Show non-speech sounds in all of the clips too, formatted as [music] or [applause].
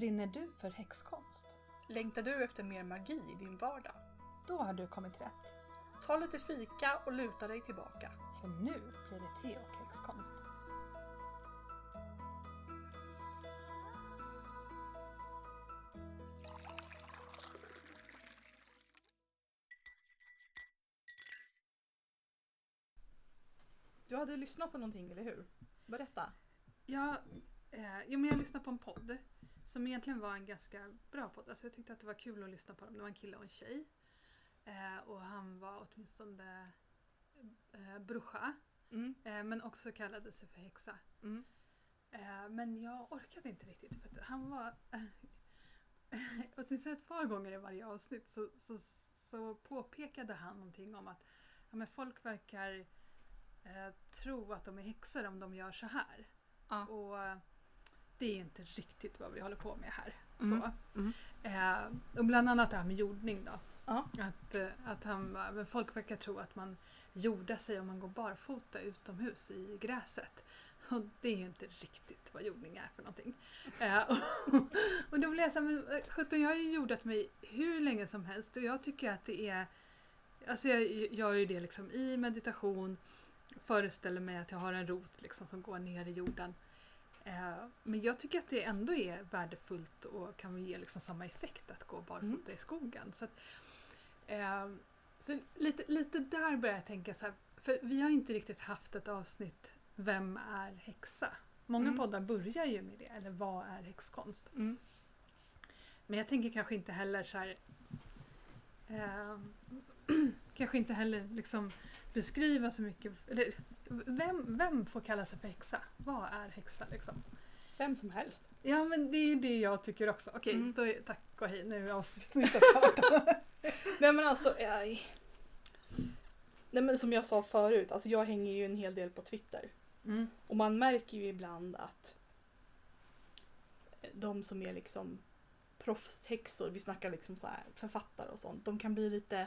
Brinner du för häxkonst? Längtar du efter mer magi i din vardag? Då har du kommit rätt. Ta lite fika och luta dig tillbaka. För nu blir det te och häxkonst. Du hade lyssnat på någonting, eller hur? Berätta. Ja, eh, jo, men jag lyssnade på en podd som egentligen var en ganska bra podd. Alltså jag tyckte att det var kul att lyssna på dem. Det var en kille och en tjej. Eh, och han var åtminstone eh, bruscha. Mm. Eh, men också kallade sig för häxa. Mm. Eh, men jag orkade inte riktigt för han var [laughs] åtminstone ett par gånger i varje avsnitt så, så, så påpekade han någonting om att ja, men folk verkar eh, tro att de är häxor om de gör så här. Ja. Och eh, det är inte riktigt vad vi håller på med här. Mm. Så. Mm. Eh, och bland annat det här med jordning då. Att, eh, att han, men folk verkar tro att man jordar sig om man går barfota utomhus i gräset. Och det är ju inte riktigt vad jordning är för någonting. Eh, och, och då blev jag så här, men eh, sjutton, jag har ju jordat mig hur länge som helst och jag tycker att det är Alltså jag gör ju det liksom i meditation föreställer mig att jag har en rot liksom som går ner i jorden. Eh, men jag tycker att det ändå är värdefullt och kan ge liksom samma effekt att gå barfota Mm. i skogen. Så, att, eh, så lite, lite där börjar jag tänka så här, för vi har inte riktigt haft ett avsnitt Vem är häxa? Många Mm. poddar börjar ju med det, eller vad är häxkonst? Mm. Men jag tänker kanske inte heller så här eh, [clears throat] kanske inte heller liksom beskriva så mycket. Eller, vem, vem får kalla sig för häxa? Vad är häxa liksom? Vem som helst. Ja men det är ju det jag tycker också. Okej, Mm. då är, tack och hej. Nu är avsnittet [laughs] klart. Nej men alltså, aj. Nej men som jag sa förut, alltså jag hänger ju en hel del på Twitter. Mm. Och man märker ju ibland att de som är liksom proffshäxor, vi snackar liksom så här författare och sånt, de kan bli lite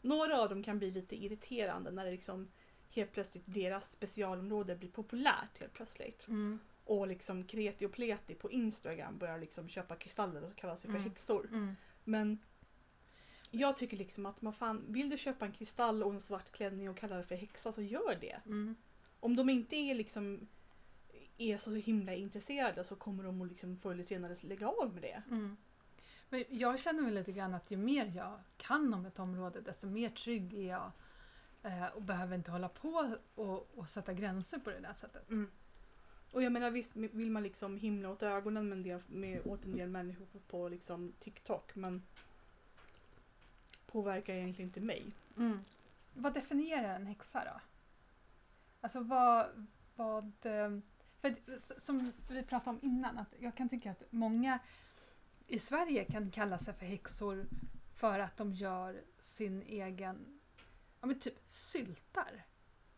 några av dem kan bli lite irriterande när det liksom helt plötsligt deras specialområde blir populärt helt plötsligt. Mm. Och liksom kreti och pleti på Instagram börjar liksom köpa kristaller och kalla sig för Mm. häxor. Mm. Men jag tycker liksom att man fan, vill du köpa en kristall och en svart klänning och kalla det för häxa så gör det. Mm. Om de inte är liksom är så himla intresserade så kommer de att liksom förr eller senare lägga av med det. Mm. Men jag känner väl lite grann att ju mer jag kan om ett område desto mer trygg är jag. Eh, och behöver inte hålla på och, och sätta gränser på det där sättet. Och jag menar visst vill man liksom himla åt ögonen med en del, med, åt en del människor på, på liksom TikTok men påverkar egentligen inte mig. Mm. Vad definierar en häxa då? Alltså vad... vad eh, för som vi pratade om innan, att jag kan tycka att många i Sverige kan kalla sig för häxor för att de gör sin egen, ja men typ syltar.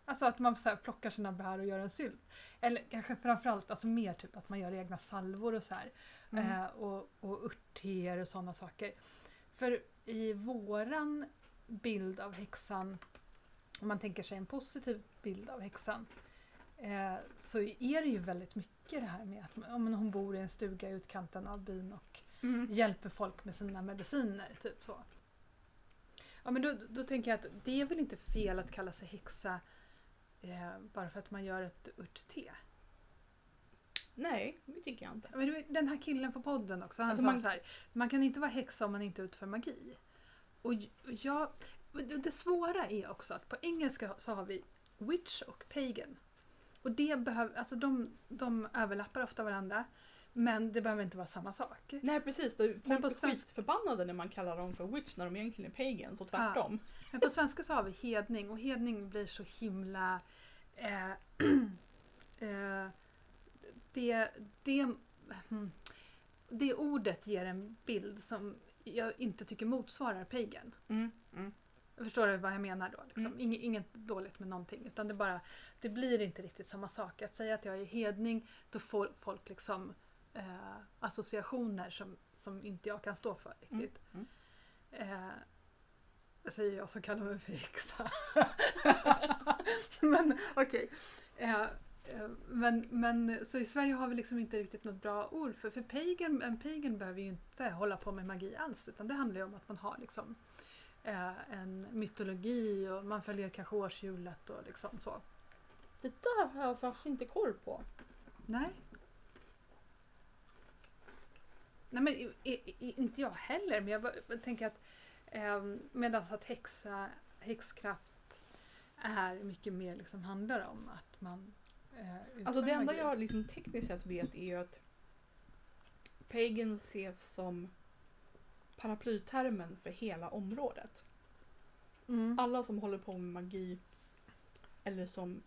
Alltså att man så plockar sina bär och gör en sylt. Eller kanske framförallt alltså mer typ att man gör egna salvor och så här. Mm. Eh, och, och örtteer och sådana saker. För i våran bild av häxan, om man tänker sig en positiv bild av häxan, eh, så är det ju väldigt mycket det här med att men hon bor i en stuga i utkanten av byn och Mm. hjälper folk med sina mediciner. Typ så. Ja, men då, då tänker jag att det är väl inte fel att kalla sig häxa eh, bara för att man gör ett örtte. Nej, det tycker jag inte. Men den här killen på podden också, han Alltså sa man- så här, man kan inte vara häxa om man inte utför magi. Och jag, det det svåra är också att på engelska så har vi witch och pagan. Och det behöver, alltså de, de överlappar ofta varandra, men det behöver inte vara samma sak. Nej precis, det- folk på är svensk- skitförbannade när man kallar dem för witch när de egentligen är pagans och tvärtom. Men på svenska så har vi hedning och hedning blir så himla... Eh, [clears throat] eh, det, det, hmm, det ordet ger en bild som jag inte tycker motsvarar pagan. Mm. Mm. Förstår du vad jag menar då? Liksom? Mm. Inget, inget dåligt med någonting utan det bara det blir inte riktigt samma sak. Att säga att jag är hedning då får folk liksom eh, associationer som, som inte jag kan stå för riktigt. Mm. Eh, det säger jag som kallar mig för häxa. [laughs] Men okej. Eh, Eh, Men, men så i Sverige har vi liksom inte riktigt något bra ord för, för pagan, en pagan behöver ju inte hålla på med magi alls utan det handlar ju om att man har liksom eh, en mytologi och man följer kanske årshjulet och liksom så. Det där har jag faktiskt inte koll på. Nej. Nej men i, i, inte jag heller men jag, bara- jag tänker att eh, medan att häxa, häxkraft är mycket mer liksom handlar om att man eh, Alltså det enda magi. jag liksom tekniskt sett vet är ju att Pagan ses som paraplytermen för hela området. Mm. Alla som håller på med magi eller som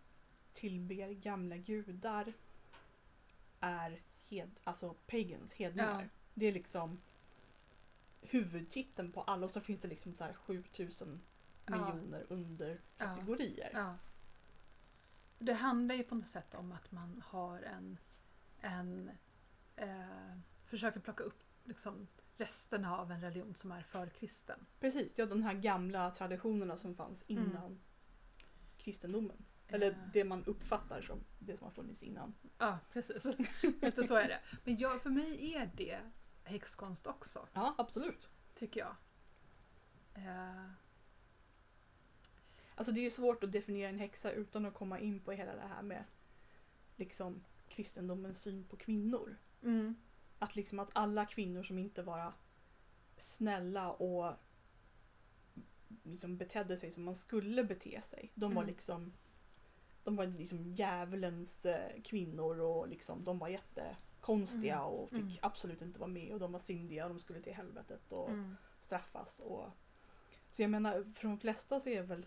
tillber gamla gudar är hed, alltså pagans, hedningar. Ja. Det är liksom huvudtiteln på alla och så finns det liksom så här 7000 Ja. miljoner underkategorier. Ja. Det handlar ju på något sätt om att man har en, en eh, försöker plocka upp liksom resterna av en religion som är förkristen. Precis, ja de här gamla traditionerna som fanns Mm. innan kristendomen. Eller det man uppfattar som det som har funnits innan. Ja, precis. Lite så är det. Men jag, för mig är det häxkonst också, Ja, absolut. tycker jag. Eh, Alltså det är ju svårt att definiera en häxa utan att komma in på hela det här med liksom kristendomens syn på kvinnor. mm, Att liksom att alla kvinnor som inte var snälla och liksom betedde sig som man skulle bete sig. De var Mm. liksom de var liksom djävulens eh, kvinnor och liksom de var jättekonstiga Mm. och fick Mm. absolut inte vara med och de var syndiga och de skulle till helvetet och mm, straffas. Och... Så jag menar, för de flesta så är väl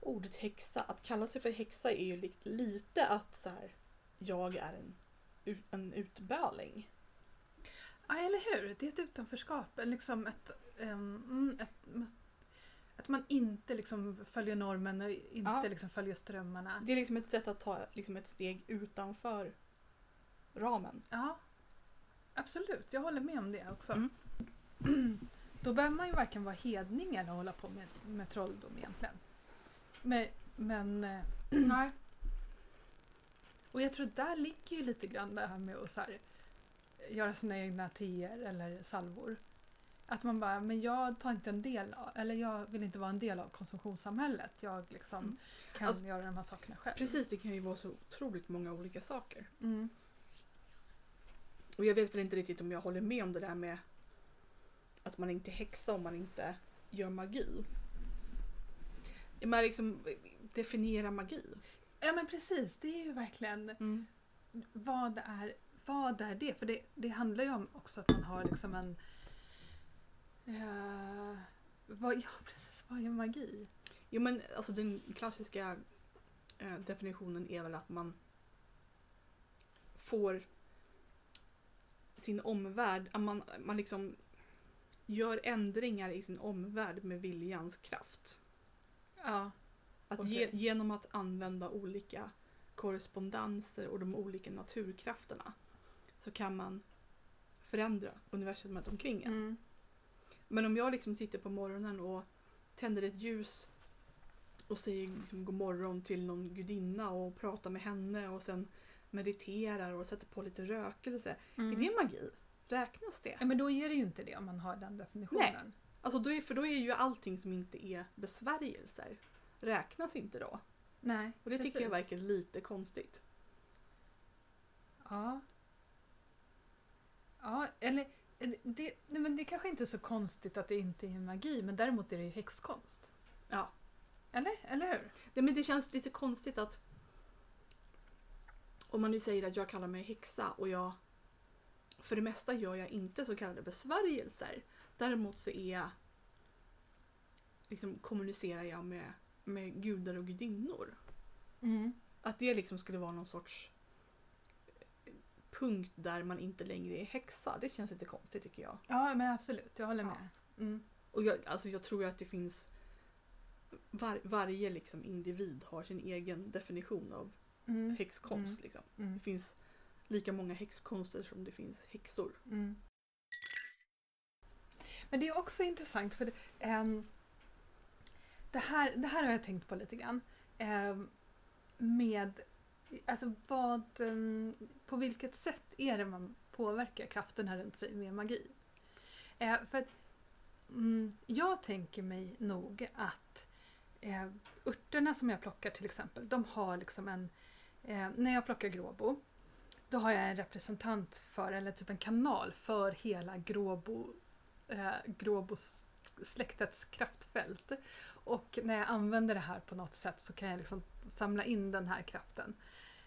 ordet häxa, att kalla sig för häxa är ju li- lite att så här, jag är en, en utböling. Ja, eller hur? Det är ett utanförskap. Liksom ett, mm, ett, att man inte liksom följer normen och inte Ja. liksom följer strömmarna. Det är liksom ett sätt att ta liksom ett steg utanför ramen. Ja, absolut. Jag håller med om det också. Mm. [clears throat] Då behöver man ju varken vara hedning eller hålla på med, med trolldom egentligen. Men, men eh, [clears throat] Nej. och jag tror där ligger ju lite grann det här med att här, göra sina egna teer eller salvor. Att man bara, men jag tar inte en del av, eller jag vill inte vara en del av konsumtionssamhället. Jag liksom Mm. kan Alltså, göra de här sakerna själv. Precis, det kan ju vara så otroligt många olika saker. Mm. Och jag vet väl inte riktigt om jag håller med om det där med att man inte häxar om man inte gör magi. Men liksom definiera magi. Ja men precis, det är ju verkligen vad är, vad är det? För det, det handlar ju om också att man har liksom en... Eh, vad, [laughs] ja precis, vad är magi? Jo men alltså den klassiska eh, definitionen är väl att man får sin omvärld, att man, man liksom gör ändringar i sin omvärld med viljans kraft. Ja. Att Okej. ge, genom att använda olika korrespondenser och de olika naturkrafterna så kan man förändra universumet omkring en. Mm. Men om jag liksom sitter på morgonen och tänder ett ljus och säger liksom god morgon till någon gudinna och pratar med henne och sen mediterar och sätter på lite rökelse. Mm. Är det magi? Räknas det? Ja, men då är det ju inte det om man har den definitionen. Alltså då är, för då är ju allting som inte är besvärjelser räknas inte då. Nej. Och det tycker jag precis. verkar lite konstigt. Ja. Ja, eller eller det, nej, men det kanske inte är så konstigt att det inte är magi, men däremot är det ju häxkonst. Ja. Eller? Eller hur? Nej, men det känns lite konstigt att om man nu säger att jag kallar mig häxa och jag för det mesta gör jag inte så kallade besvärjelser. Däremot så är jag liksom kommunicerar jag med, med gudar och gudinnor. Mm. Att det liksom skulle vara någon sorts punkt där man inte längre är häxa. Det känns lite konstigt tycker jag. Ja, men absolut. Jag håller Ja. med. Mm. Och jag, alltså jag tror att det finns var, varje liksom individ har sin egen definition av Mm. häxkonst. Mm. Liksom. Mm. Det finns lika många häxkonster som det finns häxor. Mm. Men det är också intressant för det, ehm, det, här, det här har jag tänkt på lite grann. Ehm, med, alltså vad, em, på vilket sätt är det man påverkar krafterna runt sig med magi? Eh, för att mm, jag tänker mig nog att eh, örterna som jag plockar till exempel, de har liksom en, eh, när jag plockar gråbo, då har jag en representant för, eller typ en kanal för hela gråbo, eh, gråbosläktets kraftfält. Och när jag använder det här på något sätt så kan jag liksom samla in den här kraften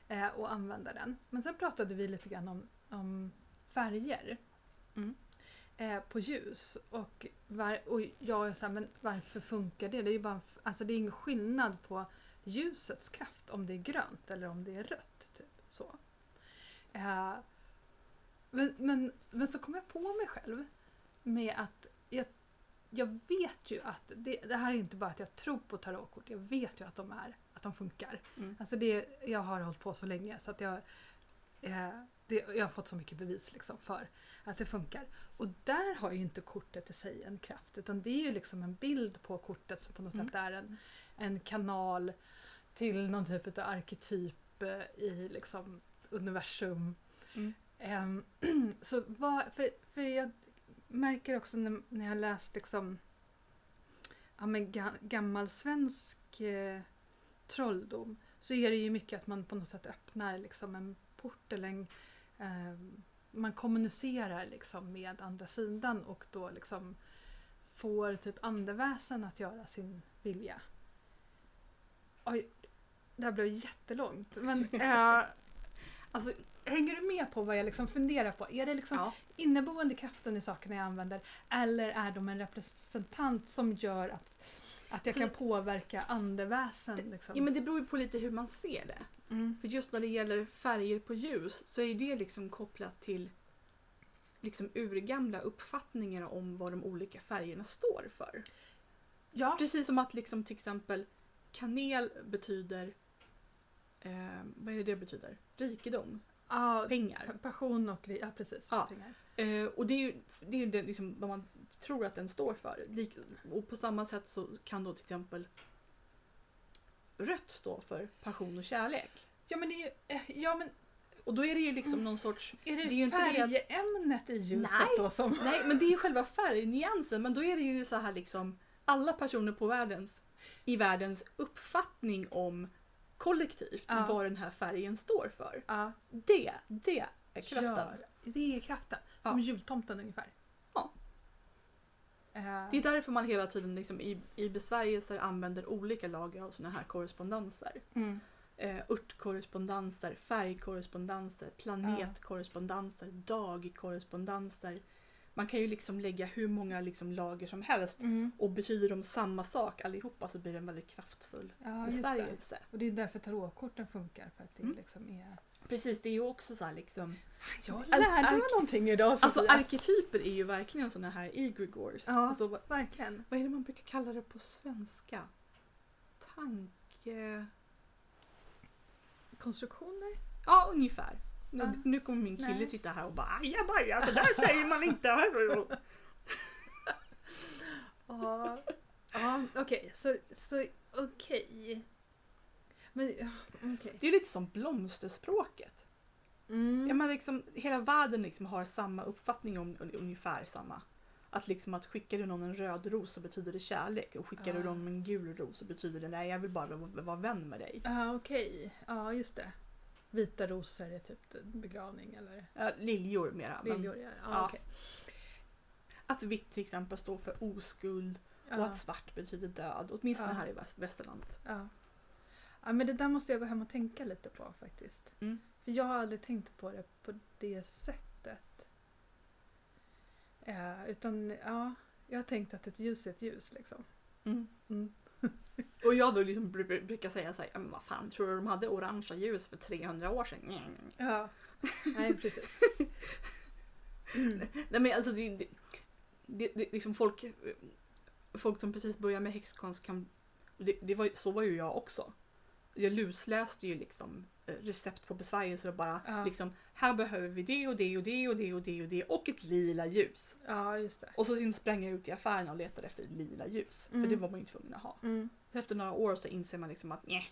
eh, och använda den. Men sen pratade vi lite grann om, om färger Mm. eh, på ljus. Och, var, och jag är så här, men varför funkar det? Det är ju bara, alltså det är ingen skillnad på ljusets kraft om det är grönt eller om det är rött. Typ så. Eh, men, men, men så kom jag på mig själv med att jag, jag vet ju att det, det här är inte bara att jag tror på tarotkort, jag vet ju att de, är, att de funkar. Mm. Alltså det, jag har hållit på så länge så att jag, eh, det, jag har fått så mycket bevis liksom för att det funkar. Och där har ju inte kortet i sig en kraft utan det är ju liksom en bild på kortet som på något Mm. sätt är en, en kanal till någon typ av arketyp eh, i liksom universum. Mm. Ehm, [clears throat] så vad, för, för jag märker också när, när jag läst liksom ja, men ga, gammal svensk eh, trolldom så är det ju mycket att man på något sätt öppnar liksom en port eller en, ehm, man kommunicerar liksom med andra sidan och då liksom får typ andeväsen att göra sin vilja. Oj, det här blev jättelångt. Men eh, [laughs] alltså, hänger du med på vad jag liksom funderar på? Är det liksom Ja. inneboende kraften i sakerna jag använder eller är de en representant som gör att, att jag Så- kan påverka andeväsen? Liksom? ja men det beror ju på lite hur man ser det. mm. För just när det gäller färger på ljus så är det liksom kopplat till liksom urgamla uppfattningar om vad de olika färgerna står för. Ja, Precis som att liksom till exempel kanel betyder eh, vad är det det betyder? Rikedom, ja pengar. pa- passion och ja, precis. Ja. pengar. Eh, och det är ju, det är ju det liksom vad man tror att den står för. Och på samma sätt så kan då till exempel rött stå för passion och kärlek. Ja men det är ju, eh, ja men Och då är det ju liksom någon sorts är det, Det är ju inte färgämnet i ljuset Nej. då som... Nej, men det är ju själva färgnyansen. Men då är det ju så här liksom alla personer på världens, i världens uppfattning om kollektivt Ja. vad den här färgen står för. Ja, Det, det är kraften. gör. Det är kraften. Som Ja. jultomten ungefär. Ja. Eh, Det är därför man hela tiden liksom i, i besvärjelser använder olika lager av såna här korrespondenser. mm. Eh, örtkorrespondenser, färgkorrespondenser, planetkorrespondenser, dagkorrespondenser. Man kan ju liksom lägga hur många liksom lager som helst Mm. och betyder de samma sak allihopa så blir det en väldigt kraftfull Ja, just det. besvärjelse. Och det är därför tarotkorten funkar. För att det Mm. liksom är... Precis, det är ju också så här liksom... Jag Al- lärde mig någonting idag Alltså Sofia. arketyper är ju verkligen såna här egregores. Ja. Alltså, Verkligen. vad är det man brukar kalla det på svenska? Tanke... Konstruktioner? Ja, ungefär. Nu, Ja. nu kommer min kille Nej. sitta här och bara ajabaja, det där säger man inte. [laughs] Ja, ja okej. Så, så okej. Men, okej. Det är lite som blomsterspråket. Mm. Ja, men liksom, hela världen liksom har samma uppfattning om un- ungefär samma. Att liksom att skickar du någon en röd ros så betyder det kärlek och skickar du Ah. någon en gul ros så betyder det nej jag vill bara vara, vän med dig. Ja, okej. Ja, just det. Vita rosor är typ begravning eller Ja, liljor mera. Liljor. Ja, ja, ja. okej. att vitt till exempel står för oskuld och Ja, att svart betyder död. Åtminstone Ja. här i väst- västerlandet. ja. ja, men det där måste jag gå hem och tänka lite på faktiskt. Mm. För jag har aldrig tänkt på det på det sättet. Ja, utan ja, jag har tänkt att ett ljus är ett ljus liksom. Mm. Mm. Och jag då liksom br- br- brukar säga så här, "Ja, men vad fan tror du de hade orangea ljus för 300 år sedan? Mm. Ja, nej precis. Mm. Nej men alltså det, det, det, det liksom folk, folk som precis börjar med häxkonst kan, det, det var, så var ju jag också. Jag lusläste ju liksom eh, recept på besvärjelser och bara Ja. liksom här behöver vi det och det och det och det och det och det och ett lila ljus. Ja, just det. Och så liksom sprang jag ut i affären och letade efter lila ljus. För Mm. det var man ju tvungen att ha. Mm. Så efter några år så inser man liksom att nej.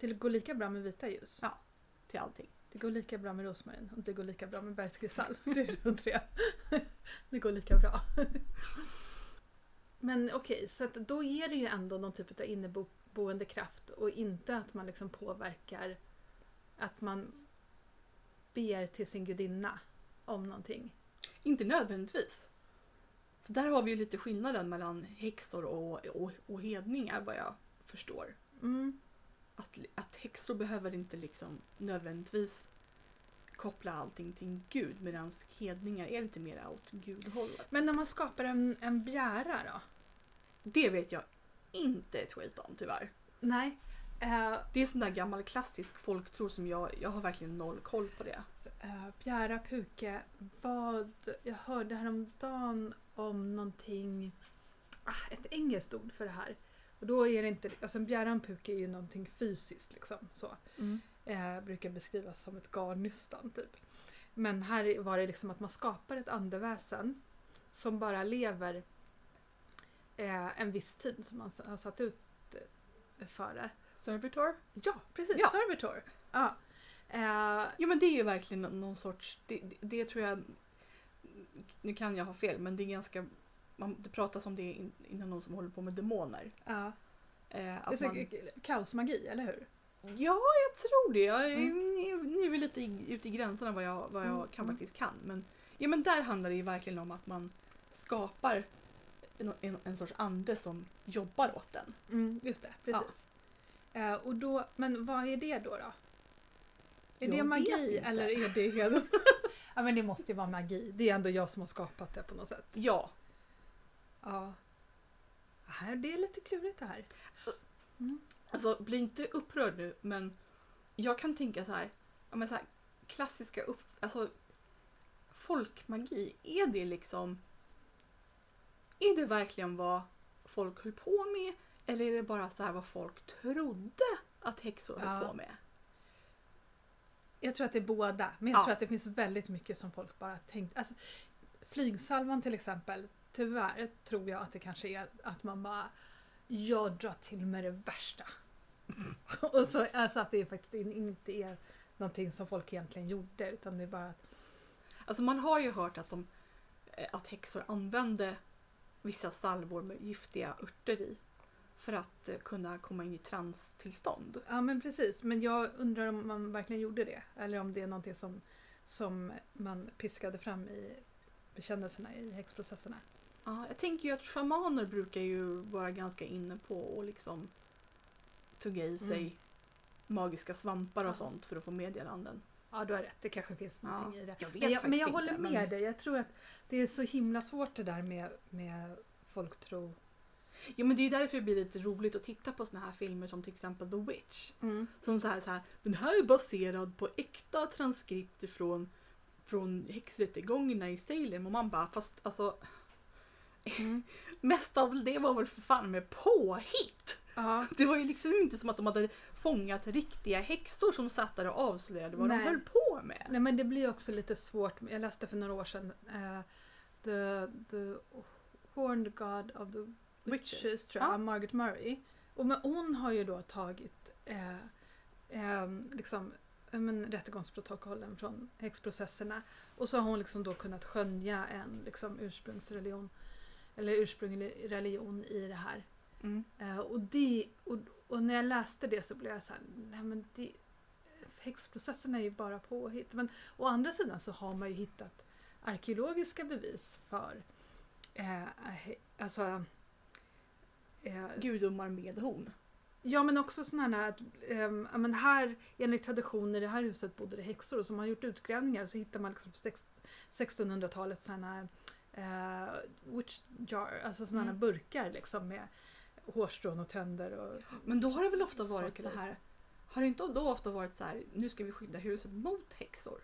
Det går lika bra med vita ljus. Ja. till allting. Det går lika bra med rosmarin och det går lika bra med bergskristall. [laughs] Det är de tre. Det går lika bra. [laughs] Men okej, så att då är det ju ändå någon typ av inneboende kraft och inte att man liksom påverkar att man ber till sin gudinna om någonting. Inte nödvändigtvis. För där har vi ju lite skillnaden mellan häxor och, och, och hedningar vad jag förstår. Mm. Att, att häxor behöver inte liksom nödvändigtvis koppla allting till en gud medan hedningar är lite mer åt gudhållet. Men när man skapar en, en bjära då? Det vet jag inte ett skit om tyvärr. Nej. Eh, Det är sån där gammal klassisk folktro som jag, jag har verkligen noll koll på det. eh, bjära, puke, vad... Jag hörde häromdagen om någonting... Ah, ett engelskt ord för det här. Och då är det inte... Alltså en bjära och en puke är ju någonting fysiskt liksom. Så. eh, brukar beskrivas som ett garnnystan typ. Men här var det liksom att man skapar ett andeväsen som bara lever eh, en viss tid som man har satt ut eh, för det. Servitor? Ja, precis. Ja. Servitor. Ja. Eh, Ja men det är ju verkligen nå- någon sorts, det, det, det tror jag, nu kan jag ha fel men det är ganska, man, det pratas om det in, inom någon som håller på med demoner. ja. Eh, Det är att man, Kaosmagi, eller hur? ja jag tror det, jag, är- Mm. nu, är vi lite ute i gränserna vad jag, vad jag Mm, kan, mm. faktiskt kan. Men, ja, men där handlar det ju verkligen om att man skapar en, en, en sorts ande som jobbar åt den. Mm, just det, precis. Eh, och då, men vad är det då? då? Är Jag det magi eller är det helt... [laughs] ja men det måste ju vara magi. Det är ändå jag som har skapat det på något sätt. Ja, Ja. Det är lite klurigt det här. Alltså bli inte upprörd nu men jag kan tänka så här, ja, men så här klassiska upp, alltså folkmagi, är det liksom är det verkligen vad folk höll på med eller är det bara så här vad folk trodde att häxor höll Ja. på med? Jag tror att det är båda, men jag Ja. tror att det finns väldigt mycket som folk bara tänkt. Alltså, flygsalvan till exempel, tyvärr tror jag att det kanske är att man bara jag drar till med det värsta. [laughs] Och så, alltså att det faktiskt in- inte är någonting som folk egentligen gjorde utan det är bara att Alltså man har ju hört att, de, eh, att häxor använde vissa salvor med giftiga örter i för att eh, kunna komma in i transtillstånd. Ja men precis, men jag undrar om man verkligen gjorde det. Eller om det är någonting som, som man piskade fram i bekännelserna i häxprocesserna. Ja, jag tänker ju att shamaner brukar ju vara ganska inne på att liksom tugga i sig Mm. magiska svampar och Ja. sånt för att få meddelanden. Ja du har rätt, det kanske finns Ja, någonting i det. Jag vet Men jag, men jag inte. håller med men- dig, jag tror att det är så himla svårt det där med, med folktro. Jo men det är därför det blir lite roligt att titta på såna här filmer som till exempel The Witch. Som så här, så här den här är baserad på äkta transkripter från, från häxrättegångarna i Salem och man bara fast alltså Mm. [laughs] mest av det var väl för fan med påhitt. Ja, Det var ju liksom inte som att de hade fångat riktiga häxor som satt där och avslöjade vad Nej. de höll på med. nej men det blir också lite svårt. Jag läste för några år sedan eh, the, the Horned God of the Witches, Witches, tror jag, ja. Margaret Murray. Och men hon har ju då tagit eh, eh, liksom, men, rättegångsprotokollen från häxprocesserna och så har hon liksom då kunnat skönja en liksom, ursprungsreligion eller ursprunglig religion i det här. Mm. Eh, och, det, och, och när jag läste det så blev jag så här, nej men det, häxprocesserna är ju bara påhitt. Men å andra sidan så har man ju hittat arkeologiska bevis för eh, alltså eh, Gudomar med horn. Ja men också sådana här att ja, men här enligt tradition i det här huset bodde det häxor och så har gjort utgrävningar så hittar man liksom på sex- 1600-talet sådana eh, witch jar, alltså sådana Mm. burkar liksom med hårstrån och tänder och Men då har det väl ofta varit Saker så här. Har det inte då ofta varit så här, nu ska vi skydda huset mot häxor?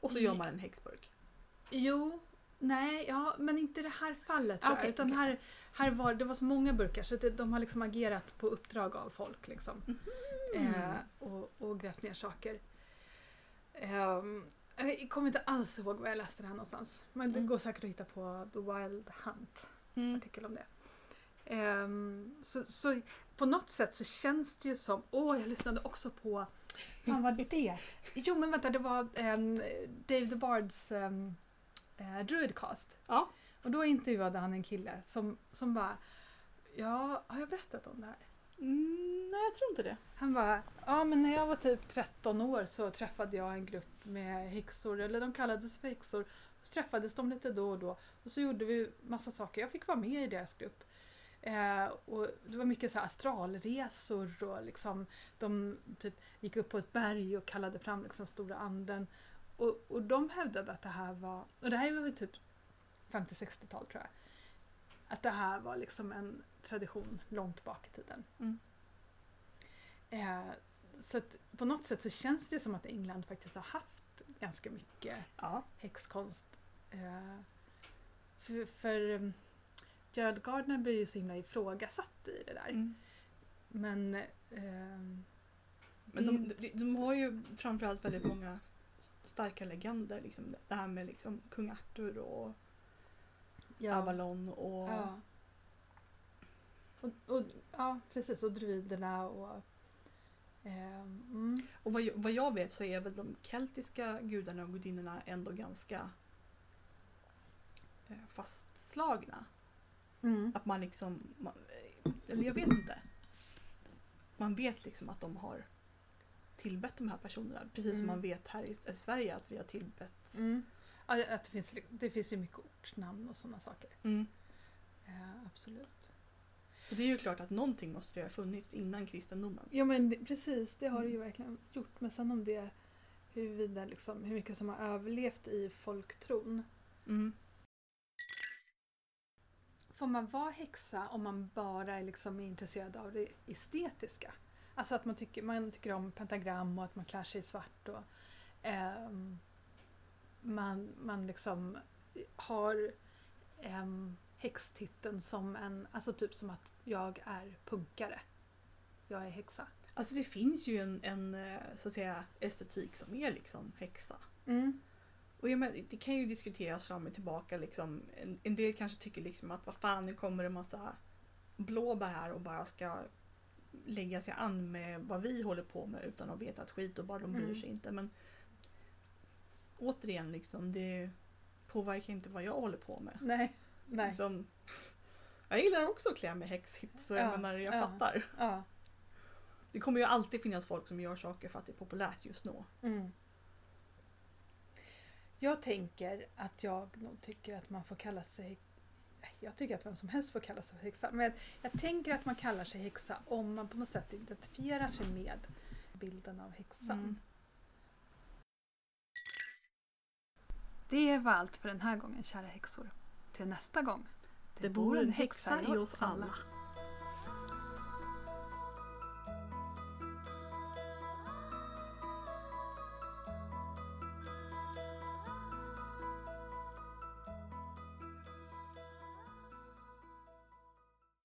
Och så gör man en häxburk. Jo, nej, ja, men inte i det här fallet tror Okej, jag. Utan okej. här, här var det var så många burkar så det, de har liksom agerat på uppdrag av folk. Liksom. Mhm. Eh, och, och grävt ner saker. Ehm, jag kommer inte alls ihåg var jag läste det här någonstans. Men det Mm. går säkert att hitta på The Wild Hunt. Mm. artikel om det. Ehm, så, så på något sätt så känns det ju som, åh jag lyssnade också på, vad det? Jo men vänta det var um, Dave the Bards um, uh, Druidcast. Ja. Och då intervjuade han en kille som, som bara, ja har jag berättat om det här? Mm, nej, jag tror inte det. Han bara, ja men när jag var typ 13 år så träffade jag en grupp med häxor, eller de kallades för häxor. Så träffades de lite då och då och så gjorde vi massa saker. Jag fick vara med i deras grupp. Eh, och det var mycket så astralresor och liksom de typ gick upp på ett berg och kallade fram liksom stora anden. Och, och de hävdade att det här var, och det här var väl typ 50-60-tal tror jag. Att det här var liksom en tradition långt bak i tiden. Mm. Eh, så på något sätt så känns det som att England faktiskt har haft ganska mycket Ja. häxkonst. Eh, för, för Gerald Gardner blir ju så himla ifrågasatt i det där. Mm. Men ehm, Men de, de, de har ju framförallt väldigt många starka legender. Liksom. Det här med liksom kung Arthur och ja, Avalon och... ja. Och, och, ja, precis. Och druiderna och... ehm, mm, Och vad jag, vad jag vet så är väl de keltiska gudarna och gudinnorna ändå ganska eh, fastslagna. Mm, Att man liksom, man, eller jag vet inte. Man vet liksom att de har tillbett de här personerna. Precis som Mm. man vet här i, i Sverige att vi har tillbett. mm. Ja, att det, finns, det finns ju mycket ortsnamn och sådana saker. Mm. Eh, absolut. Så det är ju klart att någonting måste ju ha funnits innan kristendomen. Jo men det- precis, det har det ju verkligen gjort. Men sen om det huruvida liksom, hur mycket som har överlevt i folktron. Mm. Får man vara häxa om man bara är liksom intresserad av det estetiska? Alltså att man tycker, man tycker om pentagram och att man klär sig i svart och ehm, man, man liksom har um, häxtiteln som en, alltså typ som att jag är punkare. Jag är häxa. Alltså det finns ju en, en eh, så att säga estetik som är liksom häxa. Mm. Och jag men, det kan ju diskuteras fram och tillbaka. Liksom. En, en del kanske tycker liksom att vad fan nu kommer det massa blåbär här och bara ska lägga sig an med vad vi håller på med utan att veta ett skit och bara de bryr Mm. sig inte. Men återigen, liksom, det påverkar inte vad jag håller på med. Nej. Nej. Liksom, jag gillar också att klä mig häxigt så jag Ja, menar, jag ja. fattar. Ja. Det kommer ju alltid finnas folk som gör saker för att det är populärt just nu. Mm. Jag tänker att jag nog tycker att man får kalla sig jag tycker att vem som helst får kalla sig häxa. Men jag tänker att man kallar sig häxa om man på något sätt identifierar sig med bilden av häxan. Mm. Det var allt för den här gången kära häxor. Till nästa gång. Det bor en häxa i oss alla.